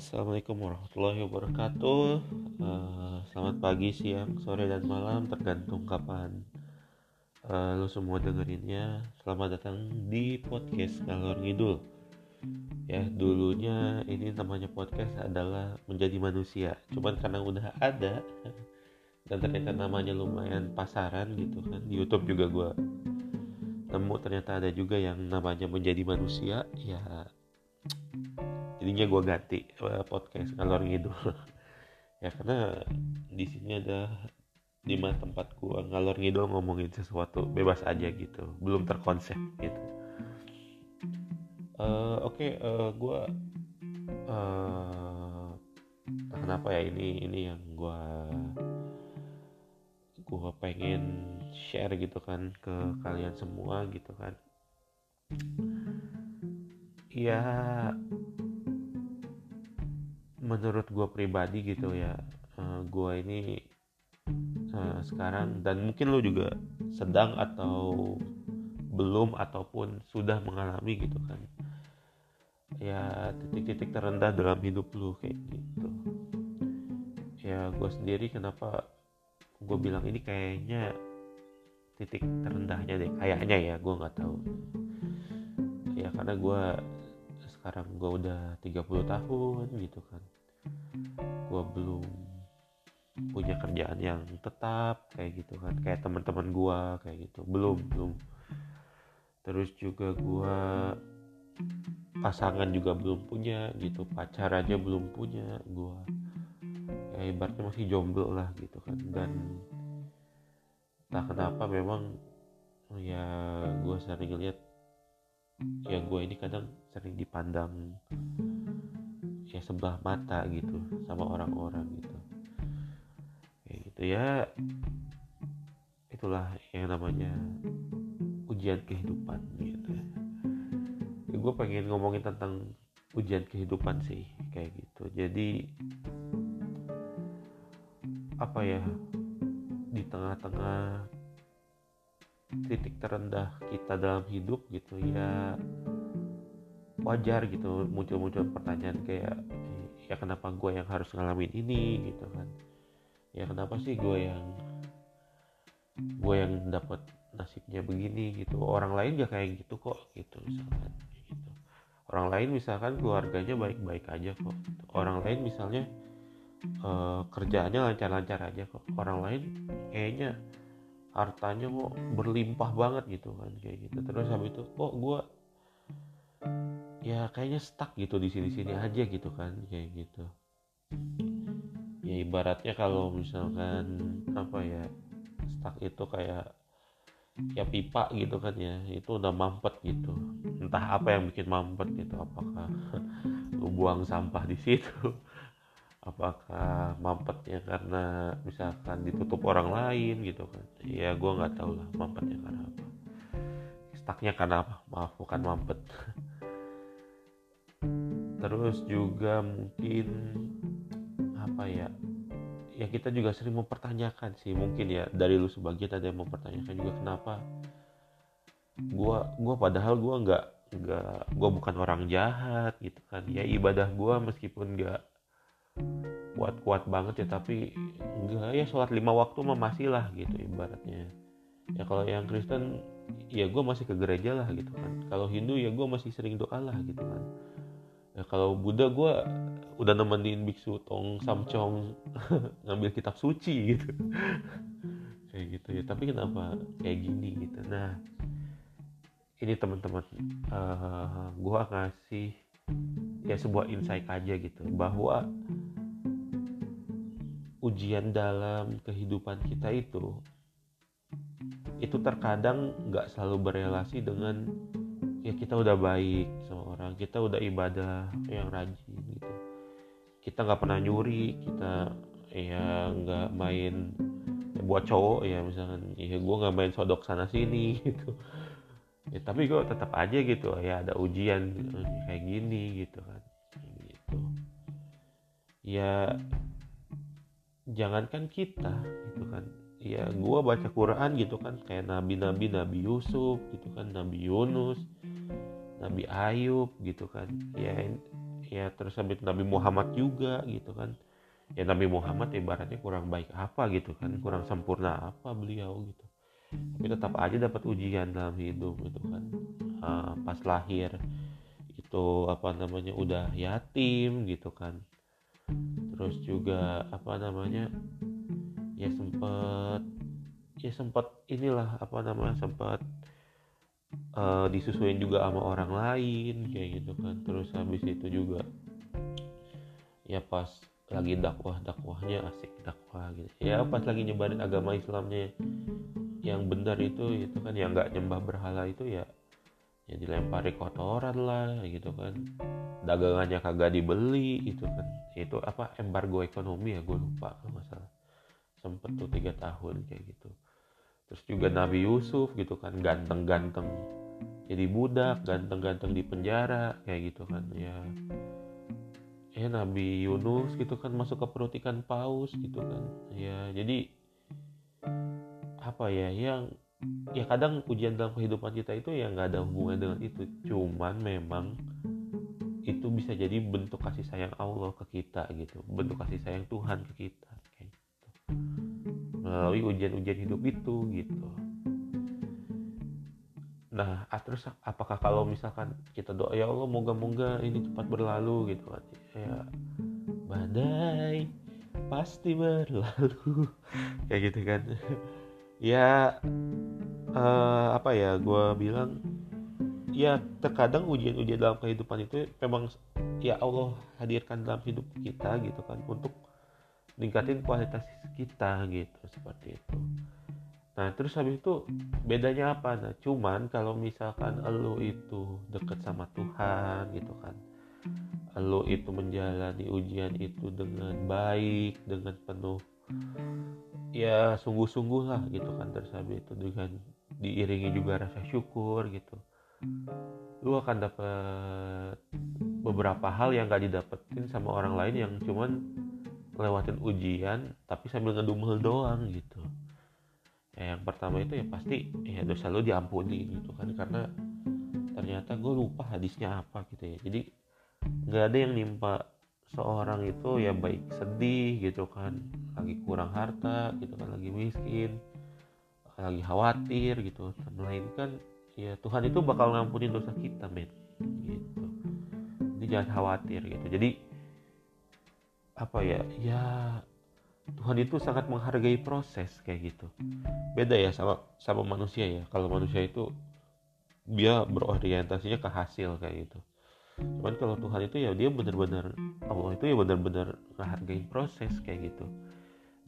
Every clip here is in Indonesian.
Assalamualaikum warahmatullahi wabarakatuh. Uh, selamat pagi, siang, sore, dan malam, tergantung kapan uh, lo semua dengerinnya. Selamat datang di podcast Ngalor Ngidul. Ya, dulunya ini namanya podcast adalah menjadi manusia. Cuman karena udah ada dan ternyata namanya lumayan pasaran gitu kan. Di YouTube juga gue nemu ternyata ada juga yang namanya menjadi manusia. Ya jadinya gue ganti uh, podcast ngalor ngidul. Ya karena di sini ada lima tempat gue ngalor ngidul ngomongin sesuatu bebas aja gitu belum terkonsep gitu. Uh, oke okay, uh, eh, gue uh, kenapa ya ini ini yang gue gue pengen share gitu kan ke kalian semua gitu kan ya menurut gue pribadi gitu ya eh, gue ini uh, sekarang dan mungkin lo juga sedang atau belum ataupun sudah mengalami gitu kan. Ya titik-titik terendah dalam hidup lo kayak gitu. Ya gue sendiri kenapa gue bilang ini kayaknya titik terendahnya deh. Kayaknya ya gue nggak tahu. Ya karena gue sekarang gue udah 30 tahun gitu kan. Gue belum punya kerjaan yang tetap kayak gitu kan. Kayak teman-teman gue kayak gitu. Belum belum. Terus juga gue pasangan juga belum punya gitu. Pacar aja belum punya. Gue ya ibaratnya masih jomblo lah gitu kan. Dan tak kenapa memang ya gue sering lihat ya gue ini kadang sering dipandang ya sebelah mata gitu sama orang-orang gitu. Kayak gitu ya. Itulah yang namanya ujian kehidupan gitu ya, gue pengen ngomongin tentang ujian kehidupan sih kayak gitu. Jadi apa ya di tengah-tengah titik terendah kita dalam hidup gitu ya wajar gitu muncul-muncul pertanyaan kayak ya kenapa gue yang harus ngalamin ini? gitu kan. Ya kenapa sih gue yang gue yang dapat nasibnya begini? gitu. Orang lain gak kayak gitu kok gitu misalkan gitu. Orang lain misalkan keluarganya baik-baik aja kok orang lain misalnya uh, kerjaannya lancar-lancar aja kok. Orang lain kayaknya hartanya kok berlimpah banget gitu kan kayak gitu. Terus habis itu kok gue ya kayaknya stuck gitu di sini-sini aja gitu kan kayak gitu. Ya ibaratnya kalau misalkan apa ya stuck itu kayak ya pipa gitu kan ya itu udah mampet gitu. Entah apa yang bikin mampet gitu apakah lu buang sampah di situ apakah mampetnya karena misalkan ditutup orang lain gitu kan? Ya gue nggak tahu lah mampetnya karena apa. Stucknya karena apa? Maaf bukan mampet. Terus juga mungkin apa ya? Ya kita juga sering mempertanyakan sih. Mungkin ya dari lu sebagian ada yang mempertanyakan juga kenapa gua gua padahal gua nggak nggak gua bukan orang jahat gitu kan. Ya ibadah gua meskipun nggak kuat-kuat banget ya tapi enggak. Ya sholat lima waktu mah masih lah gitu ibaratnya. Ya kalau yang Kristen ya gue masih ke gereja lah gitu kan. Kalau Hindu ya gue masih sering doa lah gitu kan. Ya kalau Buddha gue udah nemenin biksu tong samcong ngambil kitab suci gitu. Kayak gitu ya. Tapi kenapa kayak gini gitu. Nah ini teman-teman uh, eh, gue ngasih ya sebuah insight aja gitu bahwa ujian dalam kehidupan kita itu itu terkadang nggak selalu berrelasi dengan ya kita udah baik sama orang kita udah ibadah yang rajin gitu. Kita nggak pernah nyuri kita ya nggak main ya buat cowok ya misalkan ya gue nggak main sodok sana sini gitu. Ya tapi gue tetap aja gitu ya ada ujian kayak gini gitu kan gitu. Ya jangankan kita gitu kan. Ya gue baca Quran gitu kan kayak nabi-nabi Nabi Yusuf gitu kan Nabi Yunus Nabi Ayub gitu kan. Ya ya terus habis Nabi Muhammad juga gitu kan. Ya Nabi Muhammad ibaratnya kurang baik apa gitu kan. Kurang sempurna apa beliau gitu. Tapi tetap aja dapat ujian dalam hidup gitu kan. Uh, pas lahir itu apa namanya udah yatim gitu kan terus juga apa namanya ya sempet ya sempat inilah apa namanya sempat uh, disusuin juga sama orang lain kayak gitu kan. Terus habis itu juga ya pas lagi dakwah dakwahnya asik dakwah gitu. Ya pas lagi nyebarin agama Islamnya yang benar itu itu kan yang nggak nyembah berhala itu ya ya dilempari kotoran lah gitu kan. Dagangannya kagak dibeli itu kan. Itu apa embargo ekonomi ya gue lupa masalah sempet tuh tiga tahun kayak gitu. Terus juga Nabi Yusuf gitu kan ganteng-ganteng jadi budak ganteng-ganteng di penjara kayak gitu kan ya. Ya Nabi Yunus gitu kan masuk ke perut ikan paus gitu kan ya. Jadi apa ya yang ya kadang ujian dalam kehidupan kita itu ya nggak ada hubungan dengan itu. Cuman memang itu bisa jadi bentuk kasih sayang Allah ke kita gitu. Bentuk kasih sayang Tuhan ke kita gitu. Melalui ujian-ujian hidup itu gitu. Nah ah, terus apakah kalau misalkan kita doa ya Allah moga-moga ini cepat berlalu gitu kan ya badai pasti berlalu. Kayak gitu kan. Ya uh, apa ya gue bilang ya terkadang ujian-ujian dalam kehidupan itu memang ya Allah hadirkan dalam hidup kita gitu kan untuk ningkatin kualitas kita gitu seperti itu Nah terus habis itu bedanya apa? Nah cuman kalau misalkan lo itu deket sama Tuhan gitu kan Lo itu menjalani ujian itu dengan baik, dengan penuh Ya sungguh-sungguh lah gitu kan Terus habis itu dengan diiringi juga rasa syukur gitu. Lu akan dapat beberapa hal yang gak didapetin sama orang lain yang cuman lewatin ujian tapi sambil ngedumel doang gitu. Ya, yang pertama itu ya pasti ya dosa lu diampuni gitu kan karena ternyata gue lupa hadisnya apa gitu ya. Jadi nggak ada yang nimpa seorang itu ya baik sedih gitu kan lagi kurang harta gitu kan lagi miskin lagi khawatir gitu. Melainkan ya Tuhan itu bakal ngampunin dosa kita men. Gitu. Jadi jangan khawatir gitu. Jadi apa ya ya Tuhan itu sangat menghargai proses kayak gitu. Beda ya sama sama manusia ya. Kalau manusia itu dia berorientasinya ke hasil kayak gitu. Cuman kalau Tuhan itu ya dia benar-benar Allah itu ya benar-benar menghargai proses kayak gitu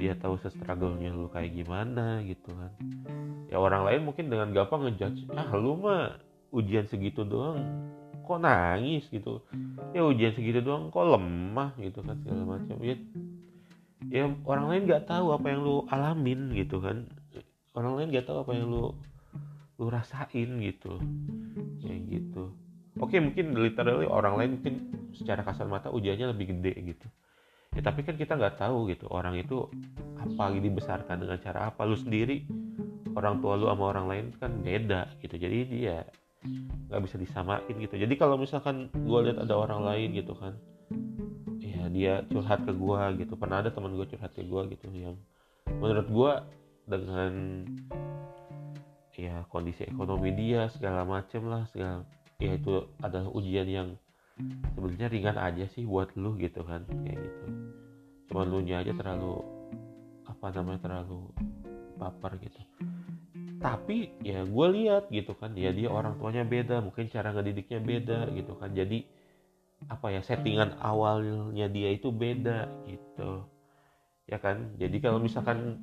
dia tahu struggle-nya lu kayak gimana gitu kan. Ya orang lain mungkin dengan gampang ngejudge ah lu mah ujian segitu doang kok nangis? gitu. Ya ujian segitu doang kok lemah? gitu kan segala macam. Ya ya orang lain nggak tahu apa yang lu alamin gitu kan. Orang lain nggak tahu apa yang lu lu rasain gitu. Kayak gitu. Oke mungkin literally orang lain mungkin secara kasar mata ujiannya lebih gede gitu ya tapi kan kita nggak tahu gitu orang itu apa dibesarkan dengan cara apa. Lu sendiri orang tua lu sama orang lain kan beda gitu. Jadi dia nggak bisa disamain gitu. Jadi kalau misalkan gue lihat ada orang lain gitu kan dia curhat ke gue gitu. Pernah ada teman gue curhat ke gue gitu yang menurut gue dengan ya kondisi ekonomi dia segala macem lah segala ya itu adalah ujian yang sebenarnya ringan aja sih buat lu gitu kan kayak gitu. Cuman lu nya aja terlalu apa namanya terlalu baper gitu. Tapi ya gue lihat gitu kan ya dia orang tuanya beda mungkin cara ngedidiknya beda gitu kan. Jadi apa ya settingan awalnya dia itu beda gitu. Ya kan? Jadi kalau misalkan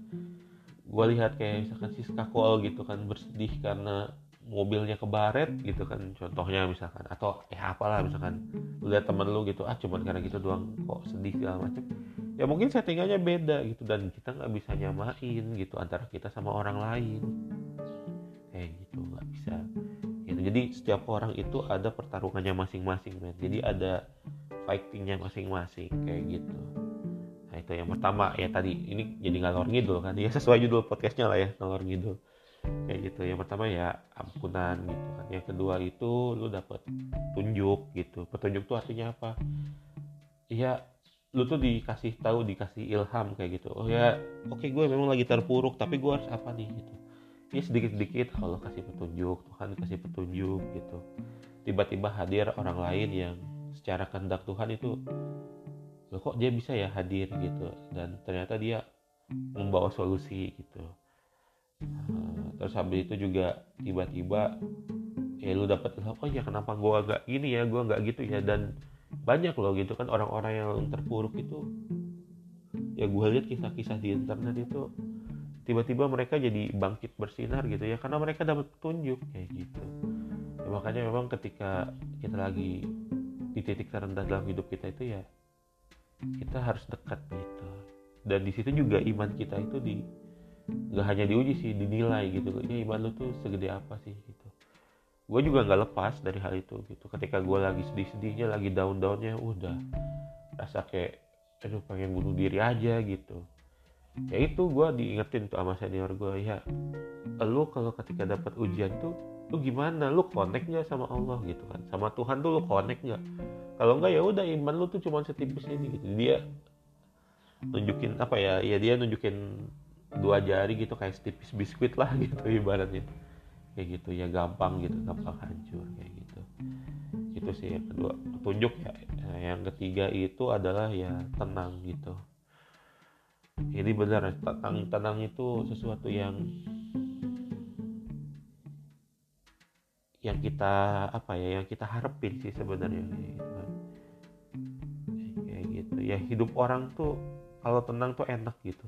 gue lihat kayak misalkan si Skakol gitu kan bersedih karena mobilnya kebaret gitu kan contohnya misalkan. Atau eh apalah misalkan. Lihat temen lu gitu ah cuman karena gitu doang kok sedih segala macam ya mungkin settingannya beda gitu dan kita nggak bisa nyamain gitu antara kita sama orang lain. Kayak gitu nggak bisa. Jadi setiap orang itu ada pertarungannya masing-masing men. Jadi ada fightingnya masing-masing kayak gitu. Nah itu yang pertama. Ya tadi ini jadi ngalor ngidul kan. Ya sesuai judul podcastnya lah ya ngalor ngidul kayak gitu. Yang pertama ya ampunan gitu kan. Yang kedua itu lu dapet tunjuk gitu. Petunjuk tuh artinya apa? Ya lu tuh dikasih tahu dikasih ilham kayak gitu. Oh ya oke okay, gue memang lagi terpuruk tapi gue harus apa nih gitu. Ya sedikit sedikit Allah kasih petunjuk Tuhan kasih petunjuk gitu. Tiba-tiba hadir orang lain yang secara kehendak Tuhan itu loh kok dia bisa ya hadir? gitu. Dan ternyata dia membawa solusi gitu. Uh, terus habis itu juga tiba-tiba ya lu dapet oh ya? Kenapa gua agak gini ya? Gua nggak gitu ya? Dan banyak loh gitu kan orang-orang yang terpuruk itu. Ya gue lihat kisah-kisah di internet itu tiba-tiba mereka jadi bangkit bersinar gitu ya karena mereka dapat petunjuk kayak gitu. Ya, makanya memang ketika kita lagi di titik terendah dalam hidup kita itu ya kita harus dekat gitu. Dan di situ juga iman kita itu di nggak hanya diuji sih dinilai gitu ya iman lu tuh segede apa sih gitu. Gue juga nggak lepas dari hal itu gitu. Ketika gue lagi sedih-sedihnya lagi down-downnya udah. Rasa kayak aduh pengen bunuh diri aja gitu. Ya itu gue diingetin tuh sama senior gue ya lu kalau ketika dapat ujian tuh lu gimana? Lu nggak sama Allah? Gitu kan. Sama Tuhan tuh lu connect nggak? Kalau enggak ya udah iman lu tuh cuma setipis ini gitu. Dia nunjukin apa ya ya dia nunjukin dua jari gitu kayak setipis biskuit lah gitu ibaratnya. Kayak gitu ya gampang gitu gampang hancur kayak gitu. Itu sih yang kedua. Petunjuk ya yang ketiga itu adalah ya tenang gitu. Ini benar tenang tenang itu sesuatu yang yang kita apa ya yang kita harapin sih sebenarnya gitu kan. Kayak gitu. Ya hidup orang tuh kalau tenang tuh enak gitu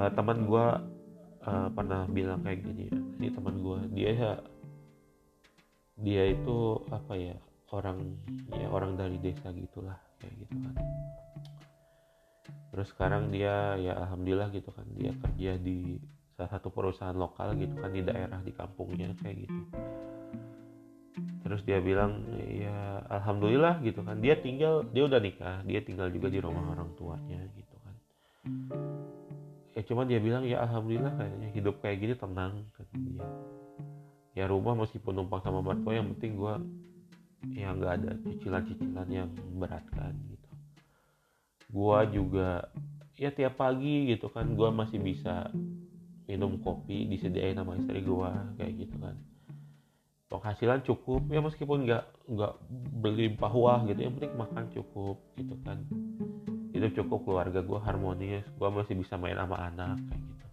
uh, teman gue uh, pernah bilang kayak gini ya. Ini teman gue dia ya dia itu apa ya orang ya orang dari desa gitulah kayak gitu kan. Terus sekarang dia ya alhamdulillah gitu kan dia kerja di salah satu perusahaan lokal gitu kan di daerah di kampungnya kayak gitu. Terus dia bilang ya alhamdulillah gitu kan. Dia tinggal dia udah nikah dia tinggal juga di rumah orang tuanya gitu kan ya cuman dia bilang ya alhamdulillah kayaknya hidup kayak gini tenang kata dia. Ya rumah meskipun numpang sama mertua yang penting gue ya nggak ada cicilan-cicilan yang beratkan gitu. Gue juga ya tiap pagi gitu kan gue masih bisa minum kopi disediain sama istri gue kayak gitu kan. Penghasilan cukup ya meskipun nggak nggak berlimpah wah gitu yang penting makan cukup gitu kan itu cukup keluarga gue harmonis gue masih bisa main sama anak kayak gitu.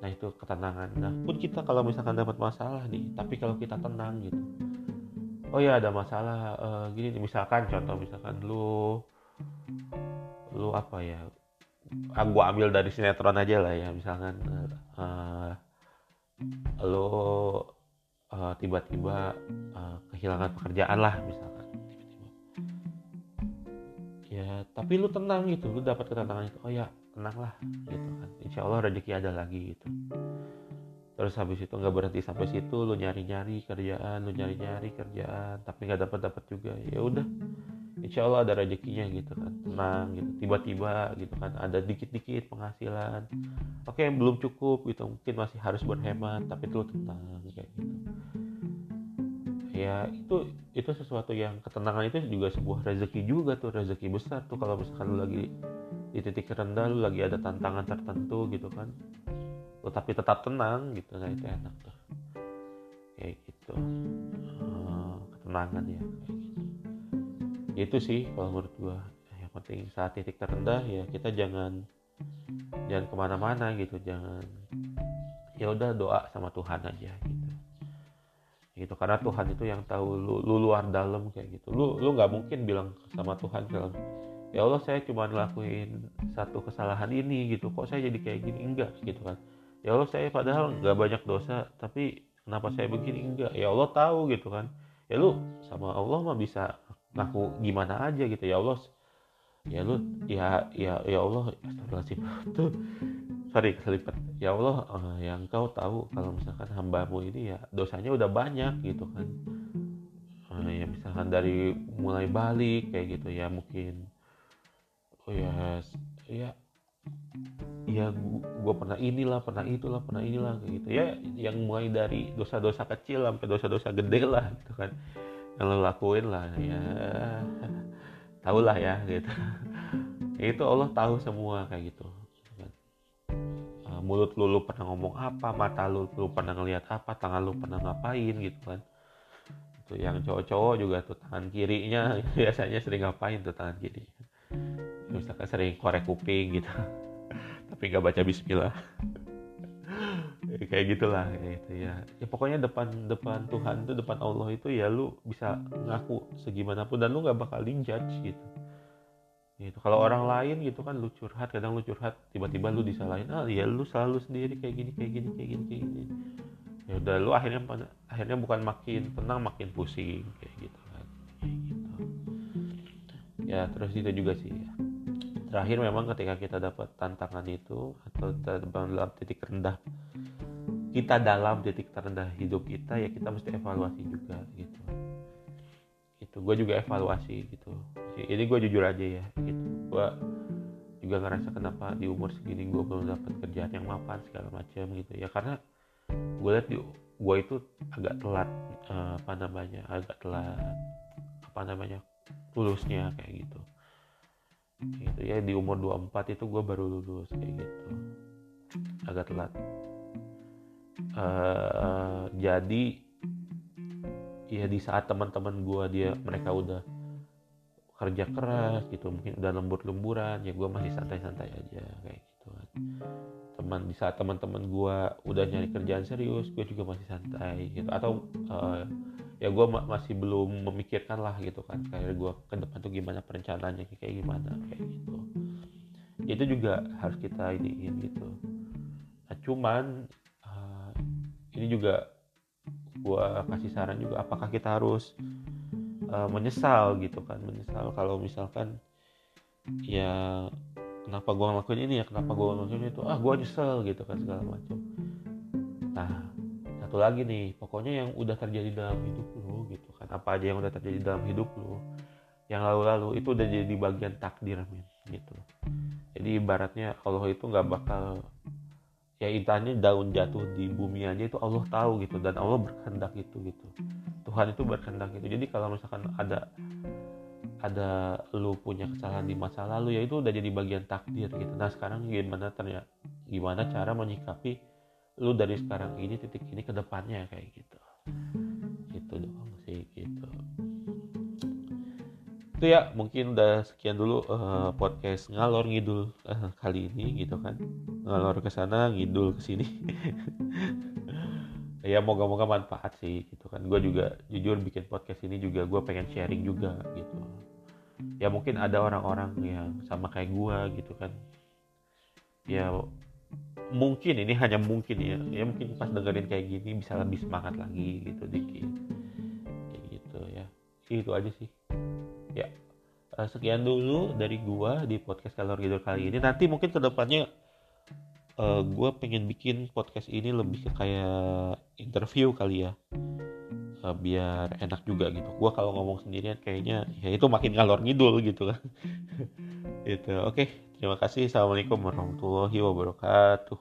Nah itu ketenangan. Nah pun kita kalau misalkan dapat masalah nih tapi kalau kita tenang gitu. Oh ya ada masalah uh, gini misalkan contoh misalkan lu lu apa ya ah, gue ambil dari sinetron aja lah ya misalkan uh, lu uh, tiba-tiba uh, kehilangan pekerjaan lah misalkan ya tapi lu tenang gitu lu dapat ketenangan itu oh ya tenang lah gitu kan. Insya Allah rezeki ada lagi gitu. Terus habis itu nggak berhenti sampai situ lu nyari-nyari kerjaan lu nyari-nyari kerjaan tapi nggak dapat dapat juga. Ya udah insya Allah ada rezekinya gitu kan tenang gitu tiba-tiba gitu kan ada dikit-dikit penghasilan. Oke yang belum cukup gitu mungkin masih harus berhemat tapi itu tenang kayak gitu. Ya itu itu sesuatu yang ketenangan itu juga sebuah rezeki juga tuh rezeki besar tuh. Kalau misalkan lu lagi di titik rendah lu lagi ada tantangan tertentu gitu kan. Tetapi tetap tenang gitu nah itu enak tuh. Kayak gitu. Uh, ketenangan ya gitu. Itu sih kalau menurut gua. Yang penting saat titik terendah ya kita jangan jangan ke mana-mana gitu jangan ya udah doa sama Tuhan aja gitu gitu. Karena Tuhan itu yang tahu lu, lu luar dalam kayak gitu. Lu lu nggak mungkin bilang sama Tuhan kalau ya Allah saya cuma ngelakuin satu kesalahan ini gitu. Kok saya jadi kayak gini? Enggak gitu kan. Ya Allah saya padahal nggak banyak dosa tapi kenapa saya begini? Enggak. Ya Allah tahu gitu kan. Ya lu sama Allah mah bisa ngaku gimana aja gitu. Ya Allah ya lu ya ya ya Allah astagfirullahaladzim. Tuh sorry keselipat ya Allah uh, yang kau tahu kalau misalkan hambamu ini ya dosanya udah banyak gitu kan. Uh, ya misalkan dari mulai balik kayak gitu ya mungkin. Oh ya ya ya gue pernah inilah pernah itulah pernah inilah kayak gitu. Ya yang mulai dari dosa-dosa kecil sampai dosa-dosa gede lah gitu kan. Yang lo lakuin lah ya. Tau lah ya gitu. Itu Allah tahu semua kayak gitu mulut lu, lu pernah ngomong apa mata lu, lu pernah ngelihat apa tangan lu pernah ngapain gitu kan. Itu yang cowok-cowok juga tuh tangan kirinya biasanya sering ngapain tuh tangan kiri misalkan sering korek kuping gitu tapi nggak baca Bismillah. Kayak gitulah gitu ya. Ya pokoknya depan depan Tuhan itu depan Allah itu ya lu bisa ngaku segimanapun dan lu nggak bakal dijudge gitu gitu. Kalau orang lain gitu kan lu curhat kadang lu curhat tiba-tiba lu disalahin ah ya lu selalu sendiri kayak gini kayak gini kayak gini kayak gini. Ya udah lu akhirnya akhirnya bukan makin tenang makin pusing kayak gitu kan. Kayak gitu ya terus itu juga sih ya. Terakhir memang ketika kita dapat tantangan itu atau dalam titik rendah kita dalam titik terendah hidup kita ya kita mesti evaluasi juga gitu. Itu gue juga evaluasi gitu. Ini gue jujur aja ya gue juga ngerasa kenapa di umur segini gue belum dapat kerjaan yang mapan segala macam gitu. Ya karena gue lihat di gue itu agak telat uh, apa namanya agak telat apa namanya lulusnya kayak gitu. Gitu ya di umur 24 itu gue baru lulus kayak gitu. Agak telat. Uh, jadi ya di saat teman-teman gue dia mereka udah kerja keras gitu mungkin udah lembur-lemburan ya gue masih santai-santai aja kayak gitu kan teman di saat teman-teman gue udah nyari kerjaan serius gue juga masih santai gitu. Atau uh, ya gue ma masih belum memikirkan lah gitu kan kayak gue ke depan tuh gimana perencanaannya kayak gimana kayak gitu. Itu juga harus kita iniin gitu. Nah cuman uh, ini juga gue kasih saran juga apakah kita harus uh, menyesal gitu kan menyesal. Kalau misalkan ya kenapa gue ngelakuin ini ya kenapa gue ngelakuin itu? Ah gue nyesel gitu kan segala macam. Nah satu lagi nih pokoknya yang udah terjadi dalam hidup lu gitu kan apa aja yang udah terjadi dalam hidup lu yang lalu-lalu itu udah jadi bagian takdir men gitu. Jadi ibaratnya Allah itu nggak bakal ya intinya daun jatuh di bumi aja itu Allah tahu gitu dan Allah berkehendak itu gitu Tuhan itu berkehendak itu jadi kalau misalkan ada ada lu punya kesalahan di masa lalu ya itu udah jadi bagian takdir gitu. Nah sekarang gimana ternyata gimana cara menyikapi lu dari sekarang ini titik ini ke depannya kayak gitu. Gitu doang sih gitu. Itu ya mungkin udah sekian dulu uh, podcast ngalor ngidul uh, kali ini gitu kan. Ngalor ke sana ngidul ke sini ya moga-moga manfaat sih gitu kan. Gue juga jujur bikin podcast ini juga gue pengen sharing juga gitu. Ya mungkin ada orang-orang yang sama kayak gue gitu kan. Ya mungkin ini hanya mungkin ya. Ya mungkin pas dengerin kayak gini bisa lebih semangat lagi gitu dikit. Kayak gitu ya. Itu aja sih. Ya. Eh, sekian dulu dari gua di podcast kalor gitu kali ini. Nanti mungkin ke depannya uh, eh, gue pengen bikin podcast ini lebih ke kayak interview kali ya uh, biar enak juga gitu gue kalau ngomong sendirian kayaknya ya itu makin kalor ngidul gitu kan itu oke okay. Terima kasih. Assalamualaikum warahmatullahi wabarakatuh.